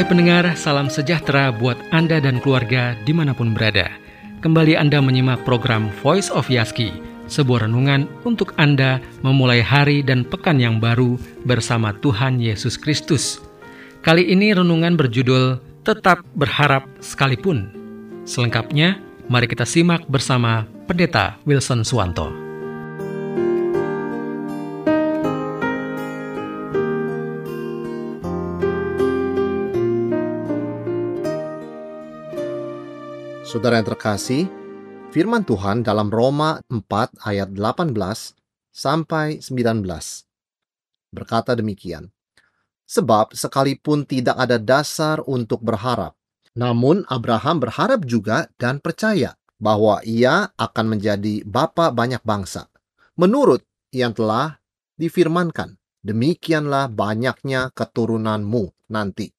Hai pendengar, salam sejahtera buat Anda dan keluarga di mana pun berada. Kembali Anda menyimak program Voice of Yaski, sebuah renungan untuk Anda memulai hari dan pekan yang baru bersama Tuhan Yesus Kristus. Kali ini renungan berjudul Tetap Berharap Sekalipun. Selengkapnya, mari kita simak bersama Pendeta Wilson Suwanto. Saudara yang terkasih, firman Tuhan dalam Roma 4 ayat 18 sampai 19 berkata demikian. Sebab sekalipun tidak ada dasar untuk berharap, namun Abraham berharap juga dan percaya bahwa ia akan menjadi bapa banyak bangsa. Menurut yang telah difirmankan, demikianlah banyaknya keturunanmu nanti.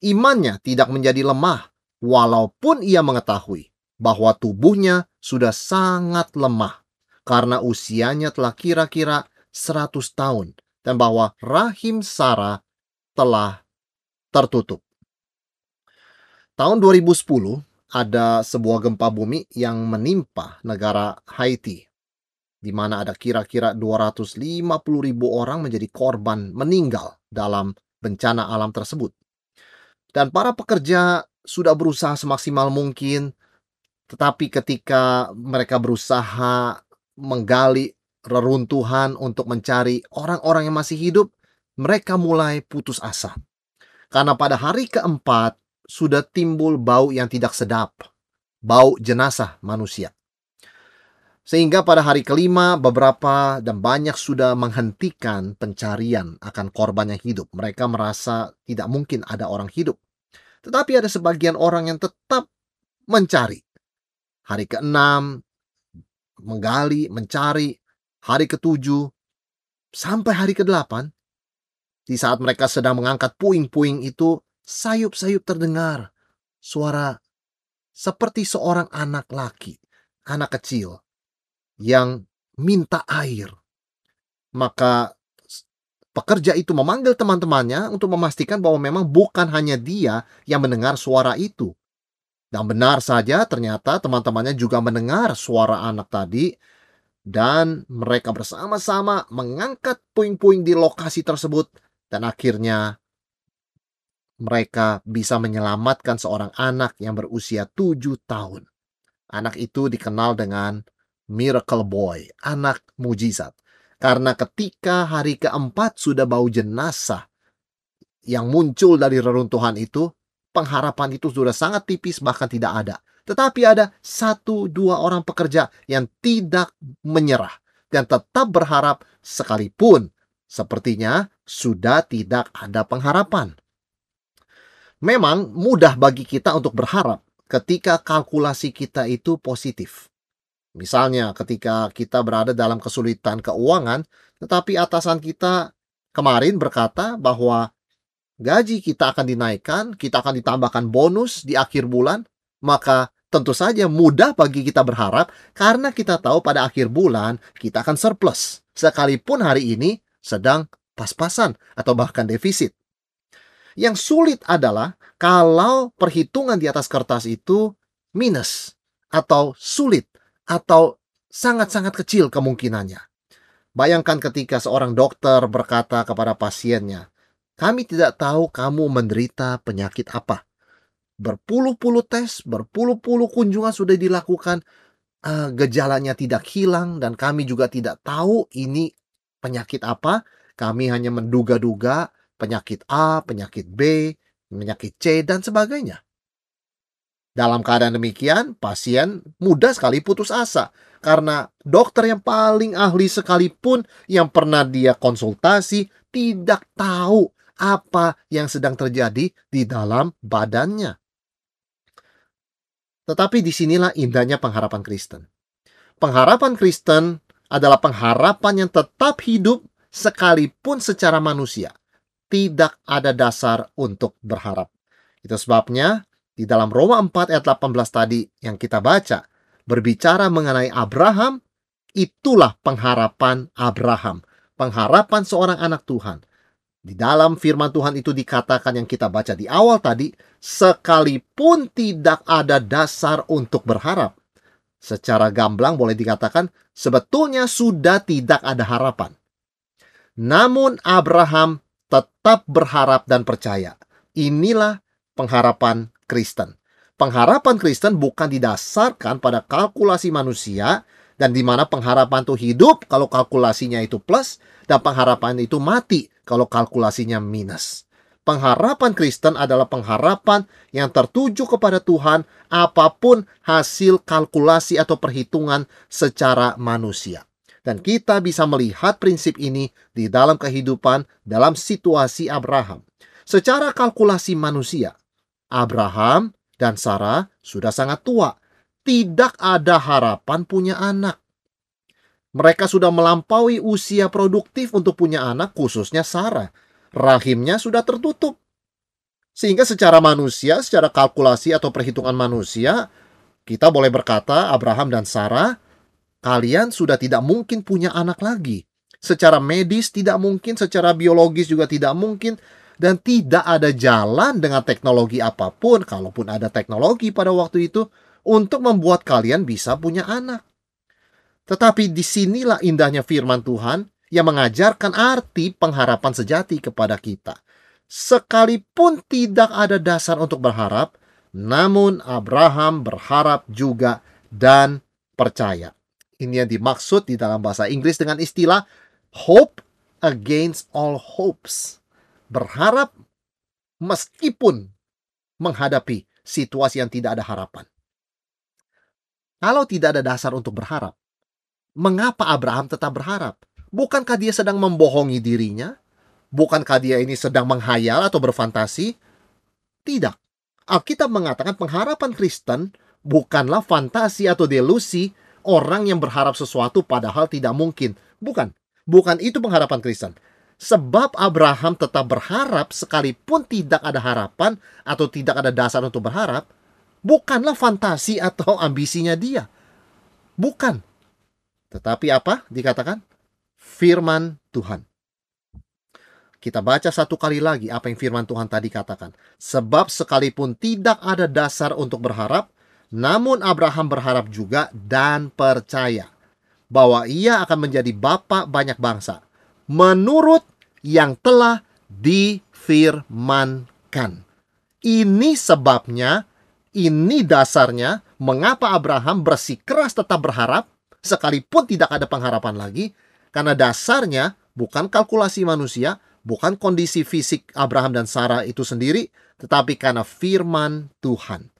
Imannya tidak menjadi lemah walaupun ia mengetahui bahwa tubuhnya sudah sangat lemah karena usianya telah kira-kira 100 tahun dan bahwa rahim Sarah telah tertutup. Tahun 2010 ada sebuah gempa bumi yang menimpa negara Haiti di mana ada kira-kira 250 ribu orang menjadi korban meninggal dalam bencana alam tersebut. Dan para pekerja sudah berusaha semaksimal mungkin, tetapi ketika mereka berusaha menggali reruntuhan untuk mencari orang-orang yang masih hidup, mereka mulai putus asa. Karena pada hari keempat sudah timbul bau yang tidak sedap, bau jenazah manusia. Sehingga pada hari kelima beberapa dan banyak sudah menghentikan pencarian akan korban yang hidup. Mereka merasa tidak mungkin ada orang hidup. Tetapi ada sebagian orang yang tetap mencari. Hari ke-6 menggali, mencari. Hari ke-7 sampai hari ke-8 di saat mereka sedang mengangkat puing-puing itu, sayup-sayup terdengar suara seperti seorang anak laki, anak kecil yang minta air. Maka Pekerja itu memanggil teman-temannya untuk memastikan bahwa memang bukan hanya dia yang mendengar suara itu. Dan benar saja ternyata teman-temannya juga mendengar suara anak tadi dan mereka bersama-sama mengangkat puing-puing di lokasi tersebut dan akhirnya mereka bisa menyelamatkan seorang anak yang berusia tujuh tahun. Anak itu dikenal dengan Miracle Boy, anak mujizat. Karena ketika hari keempat sudah bau jenazah yang muncul dari reruntuhan itu, pengharapan itu sudah sangat tipis bahkan tidak ada. Tetapi ada satu dua orang pekerja yang tidak menyerah dan tetap berharap sekalipun sepertinya sudah tidak ada pengharapan. Memang mudah bagi kita untuk berharap ketika kalkulasi kita itu positif. Misalnya ketika kita berada dalam kesulitan keuangan, tetapi atasan kita kemarin berkata bahwa gaji kita akan dinaikkan, kita akan ditambahkan bonus di akhir bulan, maka tentu saja mudah bagi kita berharap karena kita tahu pada akhir bulan kita akan surplus. Sekalipun hari ini sedang pas-pasan atau bahkan defisit. Yang sulit adalah kalau perhitungan di atas kertas itu minus atau sulit atau sangat-sangat kecil kemungkinannya. Bayangkan ketika seorang dokter berkata kepada pasiennya, "Kami tidak tahu kamu menderita penyakit apa." Berpuluh-puluh tes, berpuluh-puluh kunjungan sudah dilakukan, uh, gejalanya tidak hilang dan kami juga tidak tahu ini penyakit apa. Kami hanya menduga-duga penyakit A, penyakit B, penyakit C dan sebagainya. Dalam keadaan demikian, pasien mudah sekali putus asa karena dokter yang paling ahli sekalipun yang pernah dia konsultasi tidak tahu apa yang sedang terjadi di dalam badannya. Tetapi di sinilah indahnya pengharapan Kristen. Pengharapan Kristen adalah pengharapan yang tetap hidup sekalipun secara manusia. Tidak ada dasar untuk berharap. Itu sebabnya di dalam Roma 4 ayat 18 tadi yang kita baca, berbicara mengenai Abraham, itulah pengharapan Abraham, pengharapan seorang anak Tuhan. Di dalam firman Tuhan itu dikatakan yang kita baca di awal tadi, sekalipun tidak ada dasar untuk berharap. Secara gamblang boleh dikatakan sebetulnya sudah tidak ada harapan. Namun Abraham tetap berharap dan percaya. Inilah pengharapan Kristen. Pengharapan Kristen bukan didasarkan pada kalkulasi manusia dan di mana pengharapan itu hidup kalau kalkulasinya itu plus dan pengharapan itu mati kalau kalkulasinya minus. Pengharapan Kristen adalah pengharapan yang tertuju kepada Tuhan apa pun hasil kalkulasi atau perhitungan secara manusia. Dan kita bisa melihat prinsip ini di dalam kehidupan dalam situasi Abraham. Secara kalkulasi manusia, Abraham dan Sarah sudah sangat tua. Tidak ada harapan punya anak. Mereka sudah melampaui usia produktif untuk punya anak, khususnya Sarah. Rahimnya sudah tertutup. Sehingga secara manusia, secara kalkulasi atau perhitungan manusia, kita boleh berkata Abraham dan Sarah, kalian sudah tidak mungkin punya anak lagi. Secara medis tidak mungkin, secara biologis juga tidak mungkin, dan tidak ada jalan dengan teknologi apa pun, kalaupun ada teknologi pada waktu itu, untuk membuat kalian bisa punya anak. Tetapi di sinilah indahnya firman Tuhan yang mengajarkan arti pengharapan sejati kepada kita. Sekalipun tidak ada dasar untuk berharap, namun Abraham berharap juga dan percaya. Ini yang dimaksud di dalam bahasa Inggris dengan istilah hope against all hopes. Berharap meskipun menghadapi situasi yang tidak ada harapan. Kalau tidak ada dasar untuk berharap, mengapa Abraham tetap berharap? Bukankah dia sedang membohongi dirinya? Bukankah dia ini sedang menghayal atau berfantasi? Tidak. Alkitab mengatakan pengharapan Kristen bukanlah fantasi atau delusi orang yang berharap sesuatu padahal tidak mungkin. Bukan. Bukan itu pengharapan Kristen. Sebab Abraham tetap berharap sekalipun tidak ada harapan atau tidak ada dasar untuk berharap, bukanlah fantasi atau ambisinya dia. Bukan. Tetapi apa dikatakan? Firman Tuhan. Kita baca satu kali lagi apa yang firman Tuhan tadi katakan. Sebab sekalipun tidak ada dasar untuk berharap, namun Abraham berharap juga dan percaya bahwa ia akan menjadi bapak banyak bangsa menurut yang telah difirmankan. Ini sebabnya, ini dasarnya mengapa Abraham bersikeras tetap berharap sekalipun tidak ada pengharapan lagi, karena dasarnya bukan kalkulasi manusia, bukan kondisi fisik Abraham dan Sarah itu sendiri, tetapi karena firman Tuhan.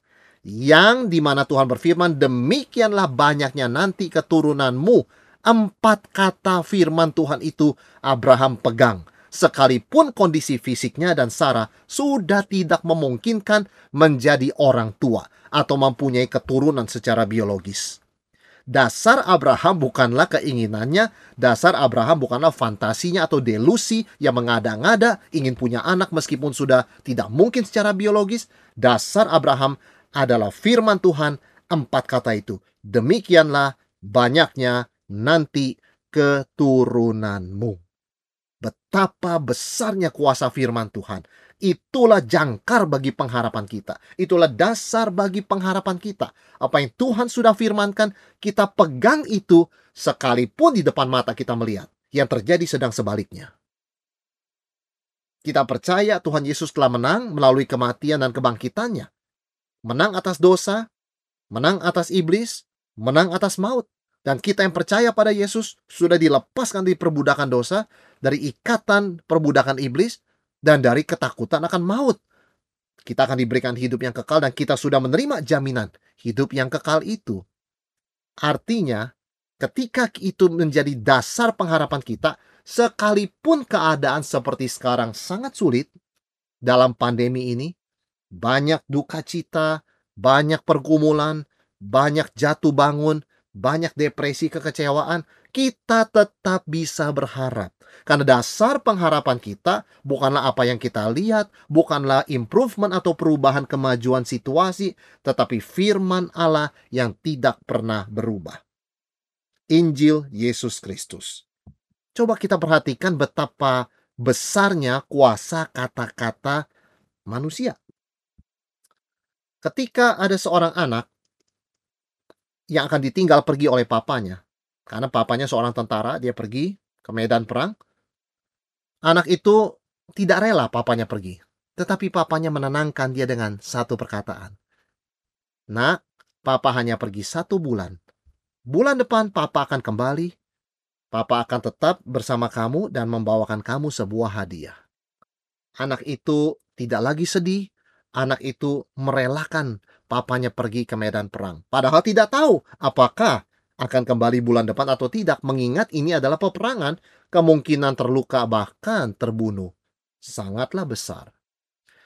Yang di mana Tuhan berfirman, demikianlah banyaknya nanti keturunanmu. Empat kata firman Tuhan itu Abraham pegang. Sekalipun kondisi fisiknya dan Sarah sudah tidak memungkinkan menjadi orang tua atau mempunyai keturunan secara biologis. Dasar Abraham bukanlah keinginannya, dasar Abraham bukanlah fantasinya atau delusi yang mengada-ngada ingin punya anak meskipun sudah tidak mungkin secara biologis. Dasar Abraham adalah firman Tuhan, empat kata itu. Demikianlah banyaknya nanti keturunanmu. Betapa besarnya kuasa firman Tuhan. Itulah jangkar bagi pengharapan kita. Itulah dasar bagi pengharapan kita. Apa yang Tuhan sudah firmankan, kita pegang itu sekalipun di depan mata kita melihat. Yang terjadi sedang sebaliknya. Kita percaya Tuhan Yesus telah menang melalui kematian dan kebangkitannya. Menang atas dosa, menang atas iblis, menang atas maut. Dan kita yang percaya pada Yesus sudah dilepaskan dari perbudakan dosa, dari ikatan perbudakan iblis, dan dari ketakutan akan maut. Kita akan diberikan hidup yang kekal dan kita sudah menerima jaminan hidup yang kekal itu. Artinya, ketika itu menjadi dasar pengharapan kita, sekalipun keadaan seperti sekarang sangat sulit dalam pandemi ini, banyak duka cita, banyak pergumulan, banyak jatuh bangun, banyak depresi kekecewaan, kita tetap bisa berharap karena dasar pengharapan kita bukanlah apa yang kita lihat, bukanlah improvement atau perubahan kemajuan situasi, tetapi firman Allah yang tidak pernah berubah. Injil Yesus Kristus. Coba kita perhatikan betapa besarnya kuasa kata-kata manusia. Ketika ada seorang anak yang akan ditinggal pergi oleh papanya, karena papanya seorang tentara, dia pergi ke medan perang. Anak itu tidak rela papanya pergi, tetapi papanya menenangkan dia dengan satu perkataan. Nak, papa hanya pergi satu bulan. Bulan depan papa akan kembali. Papa akan tetap bersama kamu dan membawakan kamu sebuah hadiah. Anak itu tidak lagi sedih. Anak itu merelakan papanya pergi ke medan perang. Padahal tidak tahu apakah akan kembali bulan depan atau tidak, mengingat ini adalah peperangan, kemungkinan terluka bahkan terbunuh sangatlah besar.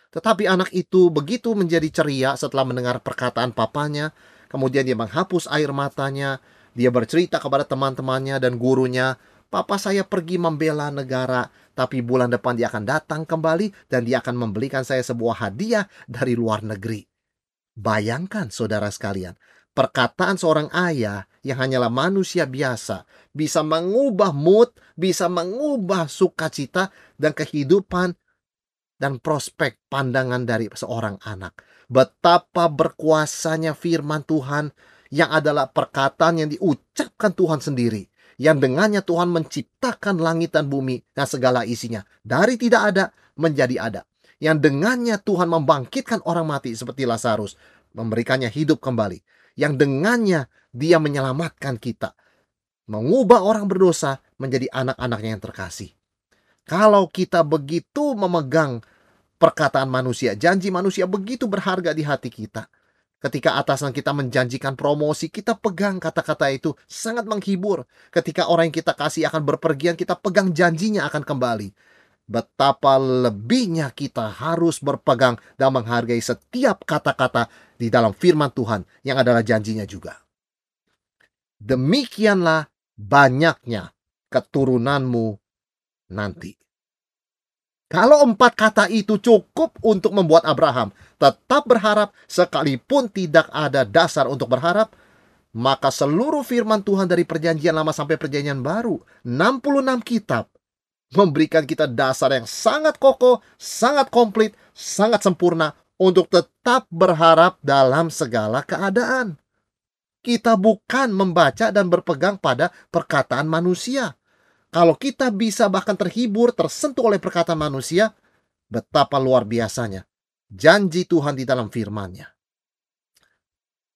Tetapi anak itu begitu menjadi ceria setelah mendengar perkataan papanya, kemudian dia menghapus air matanya, dia bercerita kepada teman-temannya dan gurunya, Papa saya pergi membela negara, tapi bulan depan dia akan datang kembali dan dia akan membelikan saya sebuah hadiah dari luar negeri. Bayangkan saudara sekalian, perkataan seorang ayah yang hanyalah manusia biasa bisa mengubah mood, bisa mengubah sukacita dan kehidupan dan prospek pandangan dari seorang anak. Betapa berkuasanya firman Tuhan yang adalah perkataan yang diucapkan Tuhan sendiri. Yang dengannya Tuhan menciptakan langit dan bumi dan segala isinya. Dari tidak ada menjadi ada. Yang dengannya Tuhan membangkitkan orang mati seperti Lazarus. Memberikannya hidup kembali yang dengannya dia menyelamatkan kita. Mengubah orang berdosa menjadi anak-anaknya yang terkasih. Kalau kita begitu memegang perkataan manusia, janji manusia begitu berharga di hati kita. Ketika atasan kita menjanjikan promosi, kita pegang kata-kata itu sangat menghibur. Ketika orang yang kita kasih akan berpergian, kita pegang janjinya akan kembali. Betapa lebihnya kita harus berpegang dan menghargai setiap kata-kata di dalam firman Tuhan yang adalah janjinya juga. Demikianlah banyaknya keturunanmu nanti. Kalau empat kata itu cukup untuk membuat Abraham tetap berharap sekalipun tidak ada dasar untuk berharap, maka seluruh firman Tuhan dari perjanjian lama sampai perjanjian baru, 66 kitab, memberikan kita dasar yang sangat kokoh, sangat komplit, sangat sempurna untuk tetap berharap dalam segala keadaan. Kita bukan membaca dan berpegang pada perkataan manusia. Kalau kita bisa bahkan terhibur, tersentuh oleh perkataan manusia, betapa luar biasanya janji Tuhan di dalam firman-Nya.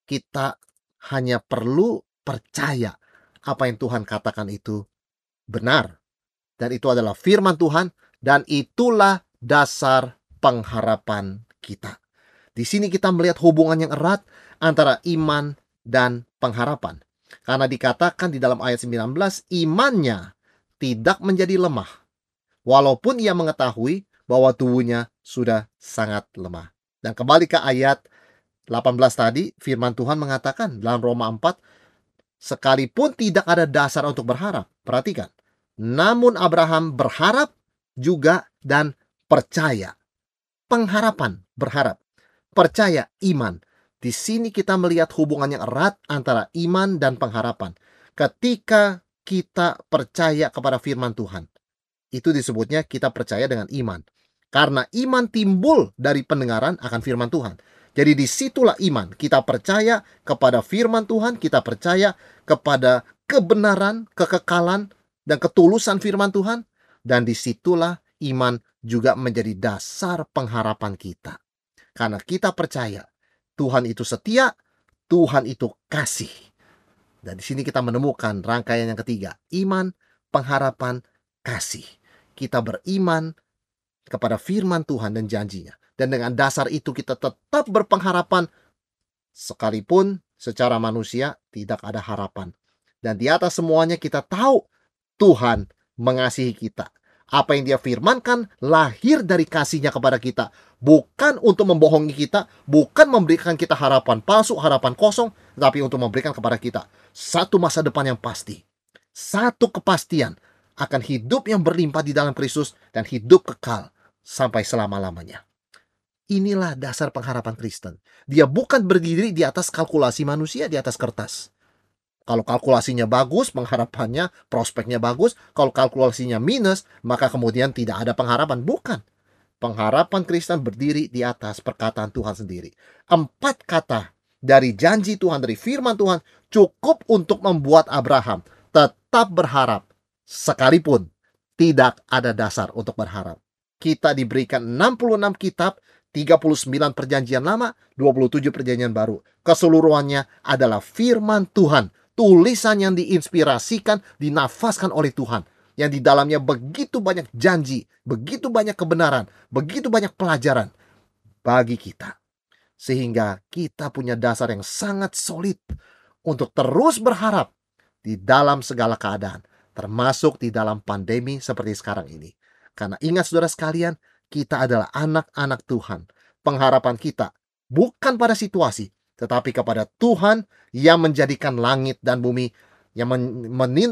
Kita hanya perlu percaya apa yang Tuhan katakan itu benar. Dan itu adalah firman Tuhan dan itulah dasar pengharapan kita. Di sini kita melihat hubungan yang erat antara iman dan pengharapan. Karena dikatakan di dalam ayat 19, imannya tidak menjadi lemah. Walaupun ia mengetahui bahwa tubuhnya sudah sangat lemah. Dan kembali ke ayat 18 tadi, firman Tuhan mengatakan dalam Roma 4, sekalipun tidak ada dasar untuk berharap. Perhatikan. Namun Abraham berharap juga dan percaya pengharapan, berharap, percaya, iman. Di sini kita melihat hubungan yang erat antara iman dan pengharapan. Ketika kita percaya kepada firman Tuhan, itu disebutnya kita percaya dengan iman. Karena iman timbul dari pendengaran akan firman Tuhan. Jadi di situlah iman. Kita percaya kepada firman Tuhan, kita percaya kepada kebenaran, kekekalan, dan ketulusan firman Tuhan. Dan di situlah iman juga menjadi dasar pengharapan kita. Karena kita percaya Tuhan itu setia, Tuhan itu kasih. Dan di sini kita menemukan rangkaian yang ketiga, iman, pengharapan, kasih. Kita beriman kepada firman Tuhan dan janjinya. Dan dengan dasar itu kita tetap berpengharapan sekalipun secara manusia tidak ada harapan. Dan di atas semuanya kita tahu Tuhan mengasihi kita apa yang dia firmankan lahir dari kasihnya kepada kita. Bukan untuk membohongi kita, bukan memberikan kita harapan palsu, harapan kosong, tapi untuk memberikan kepada kita satu masa depan yang pasti. Satu kepastian akan hidup yang berlimpah di dalam Kristus dan hidup kekal sampai selama-lamanya. Inilah dasar pengharapan Kristen. Dia bukan berdiri di atas kalkulasi manusia di atas kertas. Kalau kalkulasinya bagus, pengharapannya, prospeknya bagus. Kalau kalkulasinya minus, maka kemudian tidak ada pengharapan. Bukan. Pengharapan Kristen berdiri di atas perkataan Tuhan sendiri. Empat kata dari janji Tuhan, dari firman Tuhan, cukup untuk membuat Abraham tetap berharap. Sekalipun tidak ada dasar untuk berharap. Kita diberikan 66 kitab 39 perjanjian lama, 27 perjanjian baru. Keseluruhannya adalah firman Tuhan tulisan yang diinspirasikan, dinafaskan oleh Tuhan. Yang di dalamnya begitu banyak janji, begitu banyak kebenaran, begitu banyak pelajaran bagi kita. Sehingga kita punya dasar yang sangat solid untuk terus berharap di dalam segala keadaan, termasuk di dalam pandemi seperti sekarang ini. Karena ingat saudara sekalian, kita adalah anak-anak Tuhan. Pengharapan kita bukan pada situasi, tetapi kepada Tuhan yang menjadikan langit dan bumi, yang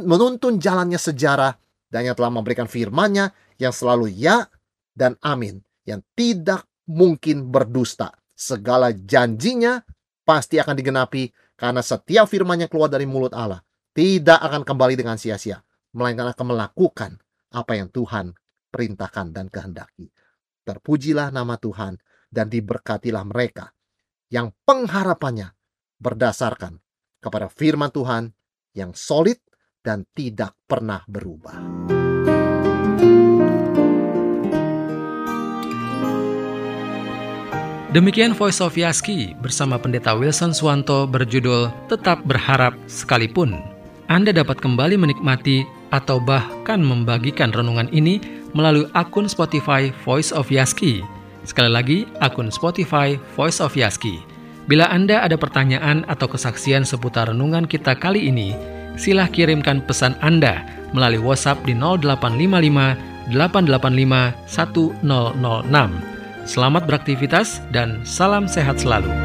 menuntun jalannya sejarah, dan yang telah memberikan firman-Nya yang selalu ya dan amin, yang tidak mungkin berdusta. Segala janjinya pasti akan digenapi karena setiap firman yang keluar dari mulut Allah tidak akan kembali dengan sia-sia, melainkan akan melakukan apa yang Tuhan perintahkan dan kehendaki. Terpujilah nama Tuhan dan diberkatilah mereka yang pengharapannya berdasarkan kepada firman Tuhan yang solid dan tidak pernah berubah. Demikian Voice of Yaski bersama Pendeta Wilson Swanto berjudul Tetap Berharap Sekalipun. Anda dapat kembali menikmati atau bahkan membagikan renungan ini melalui akun Spotify Voice of Yaski Sekali lagi, akun Spotify Voice of Yaski. Bila Anda ada pertanyaan atau kesaksian seputar renungan kita kali ini, silah kirimkan pesan Anda melalui WhatsApp di 0855 885 1006. Selamat beraktivitas dan salam sehat selalu.